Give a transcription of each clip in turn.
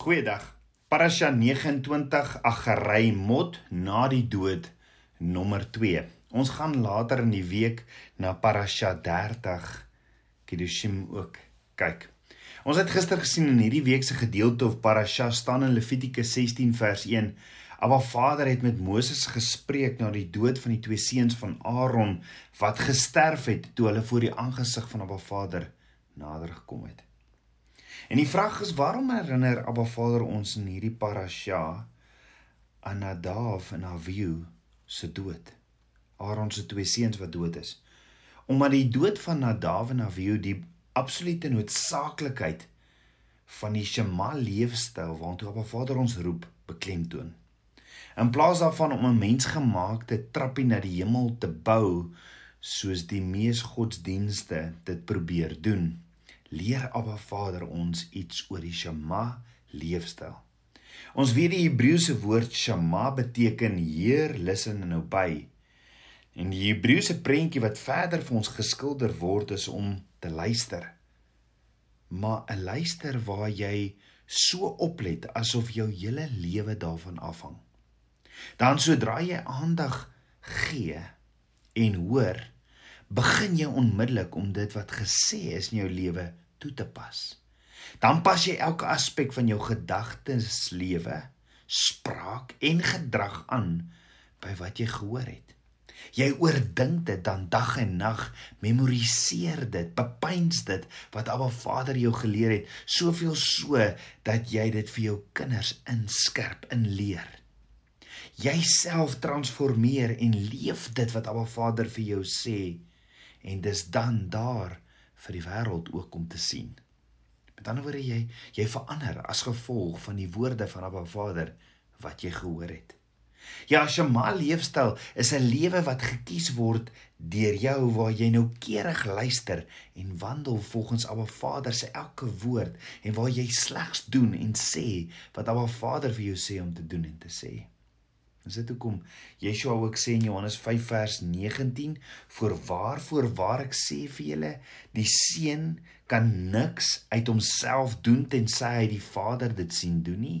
Goeiedag. Parasha 29 Agarei Mot na die dood nommer 2. Ons gaan later in die week na Parasha 30 Kedushim ook kyk. Ons het gister gesien in hierdie week se gedeelte of Parasha staan in Levitikus 16 vers 1. Abba Vader het met Moses gespreek na die dood van die twee seuns van Aaron wat gesterf het toe hulle voor die aangesig van Abba Vader nader gekom het. En die vraag is waarom herinner Abba Vader ons in hierdie parasha aan Nadav en Avihu se dood? Aaron se twee seuns wat dood is. Omdat die dood van Nadav en Avihu die absolute noodsaaklikheid van die Shema leefstyl waartoe Abba Vader ons roep beklemtoon. In plaas daarvan om 'n mensgemaakte trappie na die hemel te bou soos die mees godsdienste dit probeer doen, leer Abba Vader ons iets oor die Shema leefstyl. Ons weet die Hebreëse woord Shema beteken Heer, luister nou by. En die Hebreëse prentjie wat verder vir ons geskilder word is om te luister. Maar 'n luister waar jy so oplet asof jou hele lewe daarvan afhang. Dan sodra jy aandag gee en hoor, begin jy onmiddellik om dit wat gesê is in jou lewe toe te pas. Dan pas jy elke aspek van jou gedagtes, lewe, spraak en gedrag aan by wat jy gehoor het. Jy oordink dit dan dag en nag, memoriseer dit, bepeins dit wat Abba Vader jou geleer het, soveel so dat jy dit vir jou kinders inskerp en leer. Jy self transformeer en leef dit wat Abba Vader vir jou sê en dis dan daar vir die wêreld ook om te sien. Met ander woorde jy jy verander as gevolg van die woorde van Abba Vader wat jy gehoor het. Ja, Shema leefstyl is 'n lewe wat gekies word deur jou waar jy nou keurig luister en wandel volgens Abba Vader se elke woord en waar jy slegs doen en sê wat Abba Vader vir jou sê om te doen en te sê. Dis dit hoekom Yeshua ook sê in Johannes 5 vers 19: "Voorwaar voorwaar ek sê vir julle, die seun kan niks uit homself doen tensy hy die Vader dit sien doen nie,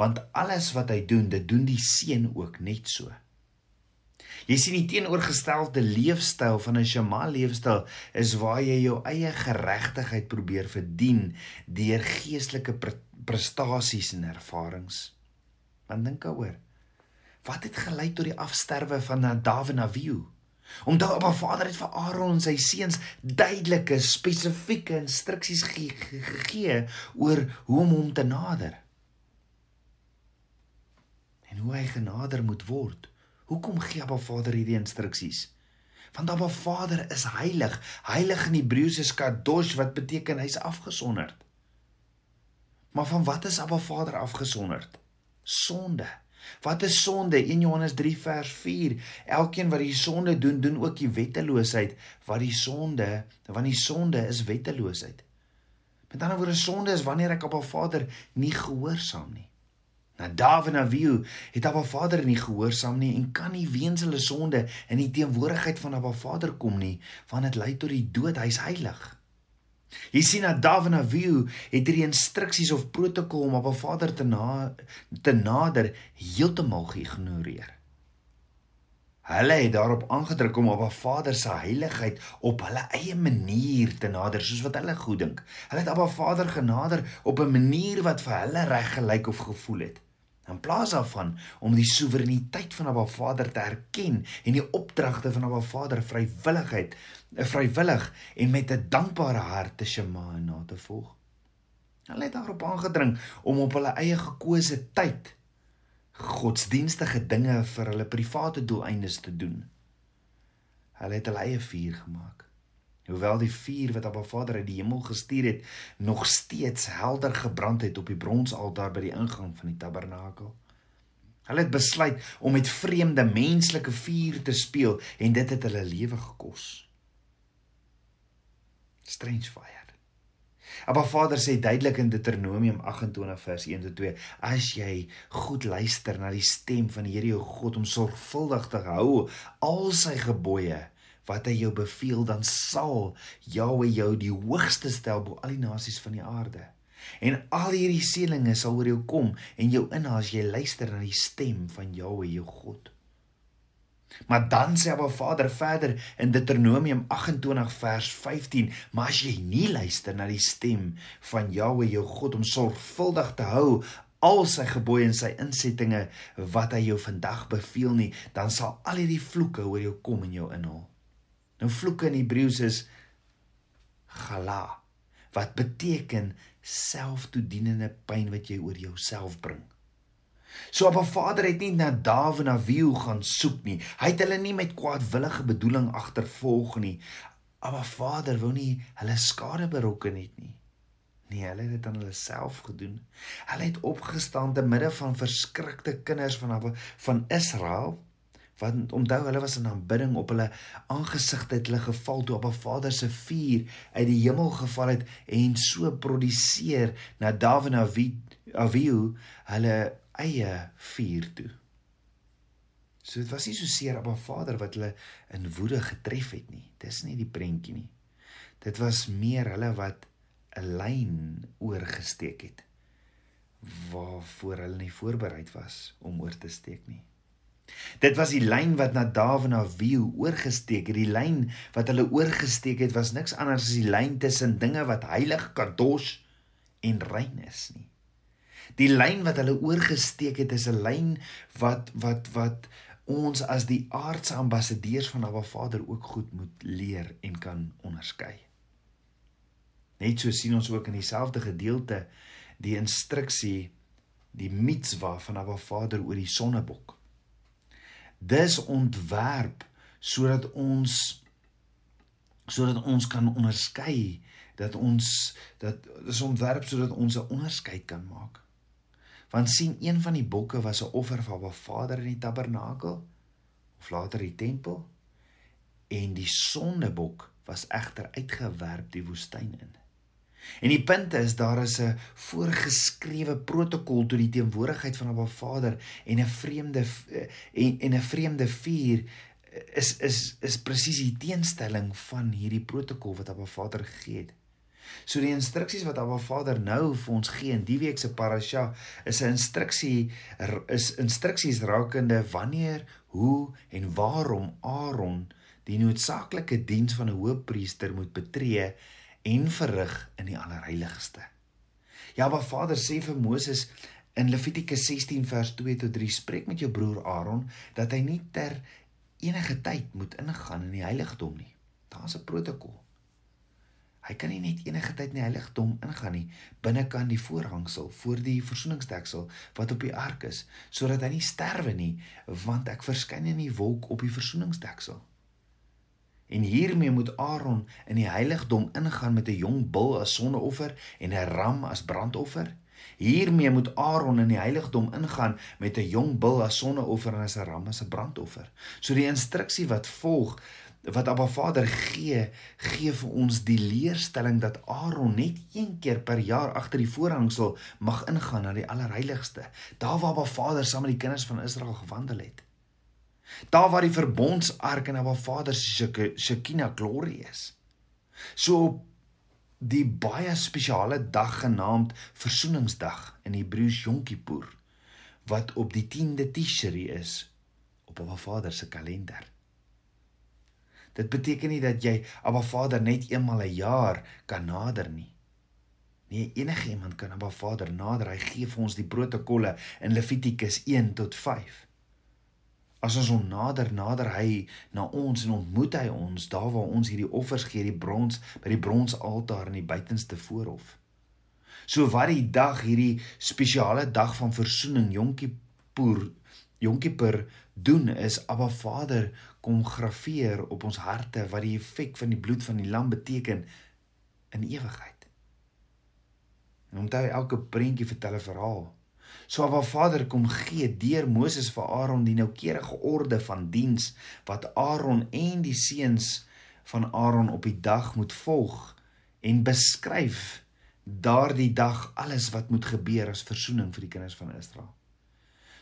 want alles wat hy doen, dit doen die seun ook net so." Jy sien die teenoorgestelde leefstyl van 'n Shema leefstyl is waar jy jou eie geregtigheid probeer verdien deur geestelike prestasies en ervarings. Want dink daaroor wat het gelei tot die afsterwe van Nadav en Abihu? Omdat Abba Vader het vir Aaron en sy seuns duidelike, spesifieke instruksies gegee ge oor hoe om hom te nader. En hoe hy genader moet word. Hoekom gee Abba Vader hierdie instruksies? Want Abba Vader is heilig. Heilig in Hebreëus is kadosh wat beteken hy's afgesonderd. Maar van wat is Abba Vader afgesonderd? Sonde. Wat is sonde? 1 Johannes 3 vers 4. Elkeen wat die sonde doen, doen ook die wetteloosheid. Wat die sonde, want die sonde is wetteloosheid. Met ander woorde, sonde is wanneer ek op 'n Vader nie gehoorsaam nie. Nou Dawid en Abihu het 'n Vader nie gehoorsaam nie en kan nie weens hulle sonde in die teenwoordigheid van 'n Vader kom nie, want dit lei tot die dood. Hy's heilig. Jy sien dat David en Abihu het hierdie instruksies of protokol om op 'n vader te na te nader heeltemal geïgnoreer. Hulle het daarop aangedruk om op 'n vader se heiligheid op hulle eie manier te nader soos wat hulle goed dink. Hulle het op 'n vader genader op 'n manier wat vir hulle reg gelyk of gevoel het. In plaas daarvan om die soewereiniteit van Abba Vader te erken en die opdragte van Abba Vader vrywilligheid, eh, vrywillig en met 'n dankbare hart te shema na te volg. Hulle het daarop aangedring om op hulle eie gekose tyd godsdienstige dinge vir hulle private doeleindes te doen. Hulle het hulle eie vuur gemaak. Hoewel die vuur wat Abba Vader uit die hemel gestuur het, nog steeds helder gebrand het op die bronsaltaar by die ingang van die tabernakel. Hulle het besluit om met vreemde menslike vuur te speel en dit het hulle lewe gekos. Strange fire. Abba Vader sê duidelik in Deuteronomium 28 vers 1 tot 2: As jy goed luister na die stem van die Here jou God om sorgvuldig te hou al sy gebooie wat hy jou beveel dan sal Jahwe jou die hoogste stel bo al die nasies van die aarde. En al hierdie seënings sal oor jou kom en jou inhaal as jy luister na die stem van Jahweh jou God. Maar dan sê Abba Vader verder in Deuteronomium 28 vers 15, maar as jy nie luister na die stem van Jahweh jou God om sorgvuldig te hou al sy gebooie en sy insettinge wat hy jou vandag beveel nie, dan sal al hierdie vloeke oor jou kom en jou inhaal. Nou vloeke in Hebreëus is gala wat beteken selftoedienende pyn wat jy oor jouself bring. So 'n Vader het nie na Dawid en Abihu gaan soek nie. Hy het hulle nie met kwaadwillige bedoeling agtervolg nie. Maar Vader wou nie hulle skade berokken het nie. Nee, hulle het dit aan hulle self gedoen. Hulle het opgestaan te midde van verskrikte kinders van van Israel. Want onthou hulle was in aanbidding op hulle aangesigte het hulle geval toe op 'n Vader se vuur uit die hemel geval het en so produseer na Dawid Abihu hulle eie vuur toe. So dit was nie so seer op 'n Vader wat hulle in woede getref het nie. Dis nie die prentjie nie. Dit was meer hulle wat 'n lyn oorgesteek het waarvoor hulle nie voorberei was om oor te steek nie. Dit was die lyn wat na Dawid na Wieu oorgesteek het. Die lyn wat hulle oorgesteek het was niks anders as die lyn tussen dinge wat heilig, kadosh en rein is nie. Die lyn wat hulle oorgesteek het is 'n lyn wat wat wat ons as die aardse ambassadeurs van Abba Vader ook goed moet leer en kan onderskei. Net so sien ons ook in dieselfde gedeelte die instruksie die mitswa van Abba Vader oor die sonnebok. Dis ontwerp sodat ons sodat ons kan onderskei dat ons dat dis ontwerp sodat ons 'n onderskeid kan maak. Want sien een van die bokke was 'n offer vir Abba Vader in die tabernakel of later die tempel en die sondebok was egter uitgewerp die woestyn in. En die punt is daar is 'n voorgeskrewe protokol tot die teenwoordigheid van 'n Vader en 'n vreemde en en 'n vreemde vuur is is is presies die teenstelling van hierdie protokol wat Abba Vader gegee het. So die instruksies wat Abba Vader nou vir ons gee in die week se parasha is 'n instruksie is instruksies rakende wanneer, hoe en waarom Aaron die noodsaaklike diens van 'n hoëpriester moet betree en verrig in die allerheiligste. Wat Vader sê vir Moses in Levitikus 16 vers 2 tot 3 spreek met jou broer Aaron dat hy nie ter enige tyd moet ingaan in die heiligdom nie. Daar's 'n protokol. Hy kan nie net enige tyd in die heiligdom ingaan nie binnekant die voorhangsel voor die versoeningsdeksel wat op die ark is sodat hy nie sterwe nie want ek verskyn in die wolk op die versoeningsdeksel. En hiermee moet Aaron in die heiligdom ingaan met 'n jong bul as sondeoffer en 'n ram as brandoffer. Hiermee moet Aaron in die heiligdom ingaan met 'n jong bul as sondeoffer en as 'n ram as 'n brandoffer. So die instruksie wat volg wat Abba Vader gee, gee vir ons die leerstelling dat Aaron net een keer per jaar agter die voorhangsel mag ingaan na die allerheiligste, daar waar Abba Vader saam met die kinders van Israel gewandel het. Daar waar die verbondsark en Abba Vader se Shekinah glorie is. So die baie spesiale dag genaamd Versoeningsdag in Hebreëus Yom Kippur wat op die 10de Tishri is op Abba Vader se kalender. Dit beteken nie dat jy Abba Vader net eenmal 'n een jaar kan nader nie. Nee, enige iemand kan Abba Vader nader. Hy gee vir ons die protokolle in Levitikus 1 tot 5. As ons hom nader nader hy na ons en ontmoet hy ons daar waar ons hierdie offers gee, die brons by die bronsaltaar in die buitenste voorhof. So wat die dag hierdie spesiale dag van verzoening Yom Kippur Yom Kippur doen is Abba Vader kom grafeer op ons harte wat die effek van die bloed van die lam beteken in ewigheid. En onthou elke prentjie vertel 'n verhaal. So wat Vader kom gee deur Moses vir Aaron die noukeurige orde van diens wat Aaron en die seuns van Aaron op die dag moet volg en beskryf daardie dag alles wat moet gebeur as verzoening vir die kinders van Israel.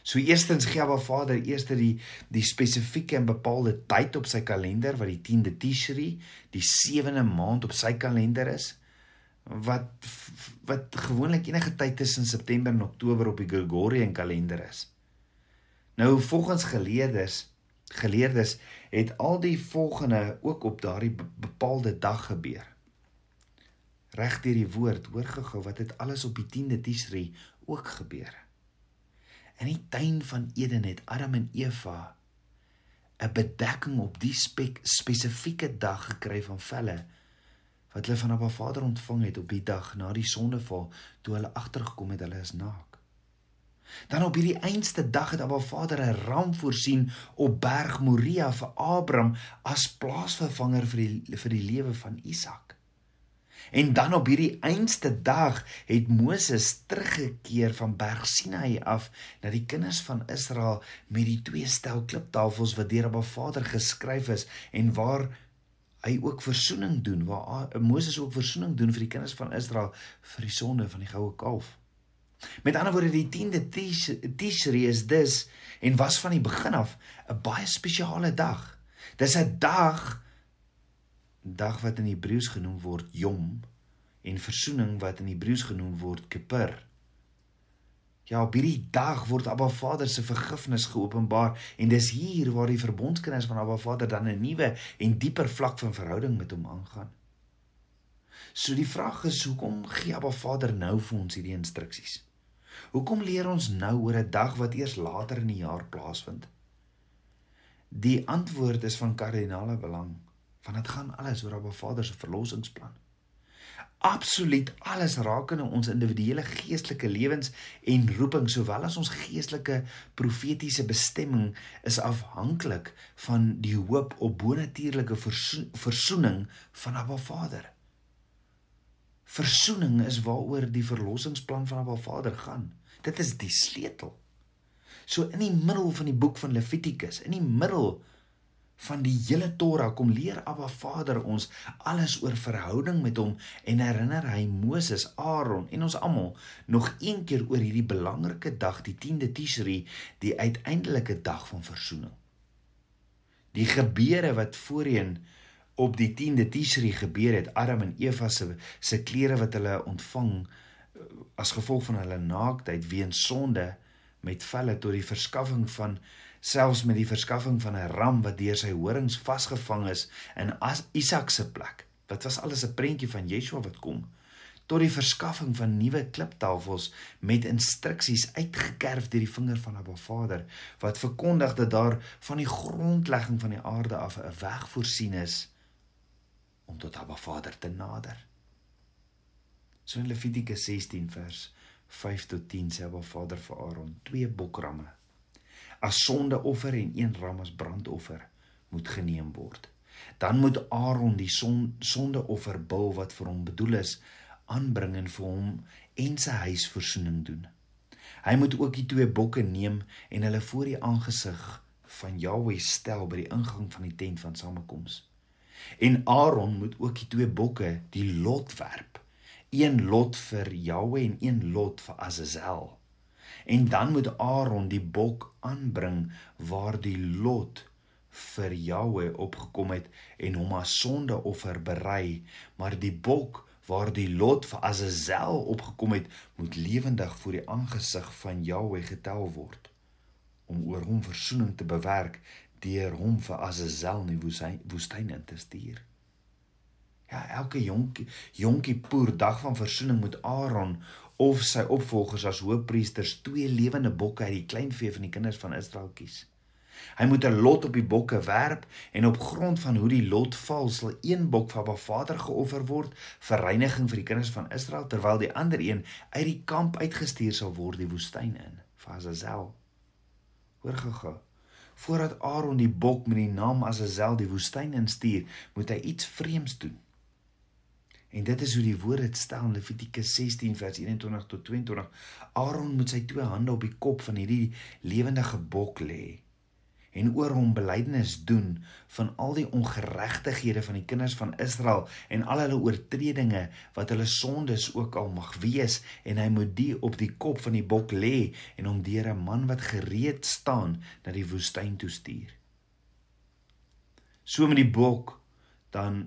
So eerstens gee Abba Vader eers die die spesifieke en bepaalde tyd op sy kalender wat die 10de Tishri, die 7de maand op sy kalender is wat wat gewoonlik enige tyd tussen September en Oktober op die Gregorian kalender is. Nou volgens geleerdes geleerdes het al die volgende ook op daardie bepaalde dag gebeur. Reg deur die woord, hoor gou wat het alles op die 10de Tisri ook gebeur. In die tuin van Eden het Adam en Eva 'n bedekking op die spek, spesifieke dag gekry van velle wat hulle van Abba Vader ontvang het op die dag na die sondeval toe hulle agtergekom het hulle is naak. Dan op hierdie einste dag het Abba Vader 'n ram voorsien op Berg Moria vir Abraham as plaasvervanger vir die vir die lewe van Isak. En dan op hierdie einste dag het Moses teruggekeer van Berg Sinai af na die kinders van Israel met die twee stel kliptafels wat deur Abba Vader geskryf is en waar hy ook verzoening doen waar Moses ook verzoening doen vir die kinders van Israel vir die sonde van die goue kalf. Met ander woorde die 10de Tishri is dus en was van die begin af 'n baie spesiale dag. Dis 'n dag dag wat in Hebreëus genoem word Yom en versoening wat in Hebreëus genoem word Kippur. Ja, op hierdie dag word Abba Vader se vergifnis geopenbaar en dis hier waar die verbondskinders van Abba Vader dan 'n nuwe en dieper vlak van verhouding met hom aangaan. So die vraag is, hoekom gee Abba Vader nou vir ons hierdie instruksies? Hoekom leer ons nou oor 'n dag wat eers later in die jaar plaasvind? Die antwoord is van kardinale belang want dit gaan alles oor Abba Vader se verlossingsplan. Absoluut alles rakende ons individuele geestelike lewens en roeping sowel as ons geestelike profetiese bestemming is afhanklik van die hoop op bonatuurlike versoening van Abba Vader. Versoening is waaroor die verlossingsplan van Abba Vader gaan. Dit is die sleutel. So in die middel van die boek van Levitikus, in die middel van die hele Torah kom leer Abba Vader ons alles oor verhouding met hom en herinner hy Moses, Aaron en ons almal nog een keer oor hierdie belangrike dag, die 10de Tishri, die uiteindelike dag van verzoening. Die gebeure wat voorheen op die 10de Tishri gebeur het, Adam en Eva se se klere wat hulle ontvang eh, as gevolg van hulle naaktheid weens sonde met velle tot die verskaffing van selfs met die verskaffing van 'n ram wat deur sy horings vasgevang is in Isak se plek. Wat was alles 'n prentjie van Yeshua wat kom tot die verskaffing van nuwe kliptafels met instruksies uitgekerf deur die vinger van Abba Vader wat verkondig dat daar van die grondlegging van die aarde af 'n weg voorsien is om tot Abba Vader te nader. So in Levitikus 16 vers 5 tot 10 sê Abba Vader vir Aaron twee bokramme as sondeoffer en een ram as brandoffer moet geneem word. Dan moet Aaron die son, sondeoffer bil wat vir hom bedoel is aanbring en vir hom en sy huis versoening doen. Hy moet ook die twee bokke neem en hulle voor die aangesig van Jahweh stel by die ingang van die tent van samekoms. En Aaron moet ook die twee bokke die lot werp. Een lot vir Jahweh en een lot vir Azazel en dan moet Aaron die bok aanbring waar die lot vir Jahwe opgekom het en hom as sondeoffer berei. Maar die bok waar die lot vir Azazel opgekom het moet lewendig voor die aangesig van Jahwe getel word om oor hom verzoening te bewerk deur hom vir Azazel in die woestyn in te stuur Ja, elke jonkie jonkie poer dag van verzoening moet Aaron of sy opvolgers as hoofpriesters twee lewende bokke uit die kleinvee van die kinders van Israel kies. Hy moet 'n lot op die bokke werp en op grond van hoe die lot val, sal een bok vir Abba Vader geoffer word vir reiniging vir die kinders van Israel terwyl die ander een uit die kamp uitgestuur sal word die woestyn in, vir Azazel. Hoor gou-gou. Voordat Aaron die bok met die naam Azazel die woestyn instuur, moet hy iets vreemds doen. En dit is hoe die woord dit stel in Levitikus 16 vers 21 tot 22. Aaron moet sy twee hande op die kop van hierdie lewendige bok lê en oor hom belydenis doen van al die ongeregtighede van die kinders van Israel en al hulle oortredinge wat hulle sondes ook al mag wees en hy moet die op die kop van die bok lê en hom deur 'n man wat gereed staan na die woestyn toe stuur. So met die bok dan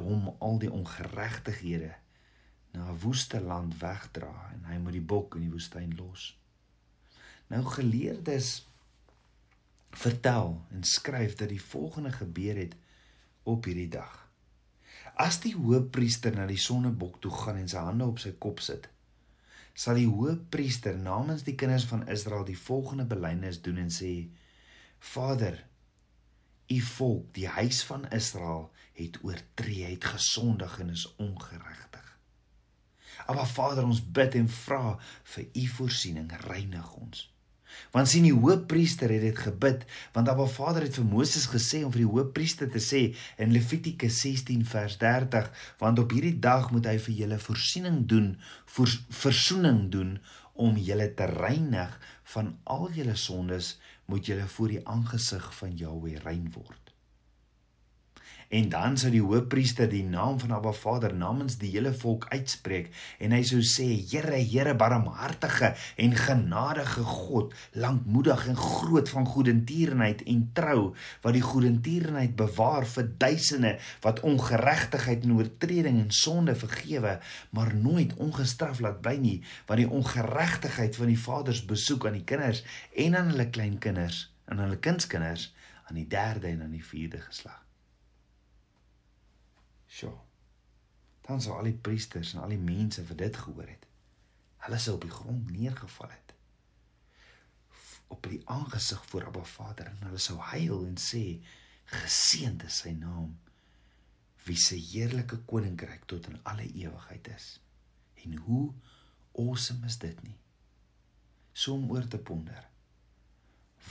hom al die ongeregtighede na 'n woeste land wegdra en hy moet die bok in die woestyn los. Nou geleerdes vertel en skryf dat die volgende gebeur het op hierdie dag. As die hoëpriester na die sonnebok toe gaan en sy hande op sy kop sit, sal die hoëpriester namens die kinders van Israel die volgende belydenis doen en sê: Vader, u volk, die huis van Israel, het oortree, het gesondig en is ongeregtig. Maar Vader, ons bid en vra vir u voorsiening, reinig ons. Want sien die hoëpriester het dit gebid, want Abba Vader het vir Moses gesê om vir die hoëpriester te sê in Levitikus 16 vers 30, want op hierdie dag moet hy vir julle voorsiening doen, voor, versoening doen om julle te reinig van al julle sondes, moet julle voor die aangesig van Jahweh rein word. En dan sou die hoofpriester die naam van Abba Vader namens die hele volk uitspreek en hy sou sê: Here, Here, barmhartige en genadige God, lankmoedig en groot van goedertierenheid en trou, wat die goedertierenheid bewaar vir duisende wat ongeregtigheid en oortreding en sonde vergewe, maar nooit ongestraf laat bly nie, wat die ongeregtigheid van die vaders besoek aan die kinders en aan hulle kleinkinders en aan hulle kindskinders aan die derde en aan die vierde geslag. Sjoe. Dan sou al die priesters en al die mense vir dit gehoor het. Hulle sou op die grond neergeval het. Op die aangesig voor Abba Vader en hulle sou huil en sê: Geseënd is sy naam wie se heerlike koninkryk tot in alle ewigheid is. En hoe awesome is dit nie? So om oor te ponder.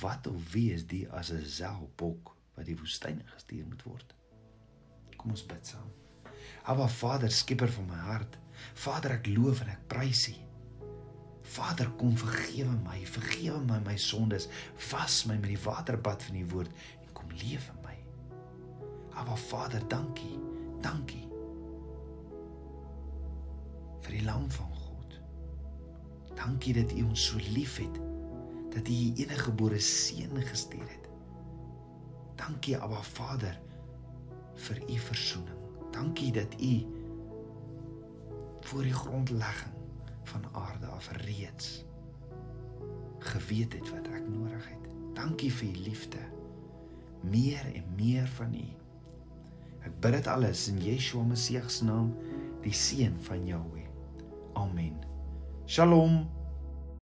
Wat of wie is die as 'n selbok wat die woestyn gestuur moet word? Kom ons bid saam. Aba Vader, skieper van my hart. Vader, ek loof en ek prys U. Vader, kom vergewe my, vergewe my my sondes. Was my met die waterbad van U woord en kom leef in my. Aba Vader, dankie. Dankie. vir die lam van God. Dankie dat U ons so liefhet dat U U enige gebore seun gestuur het. Dankie Abba Vader vir u verzoening. Dankie dat u voor die grondlegging van aarde af reeds geweet het wat ek nodig het. Dankie vir u liefde. Meer en meer van u. Ek bid dit alles in Yeshua Messie se naam, die seun van Jahweh. Amen. Shalom.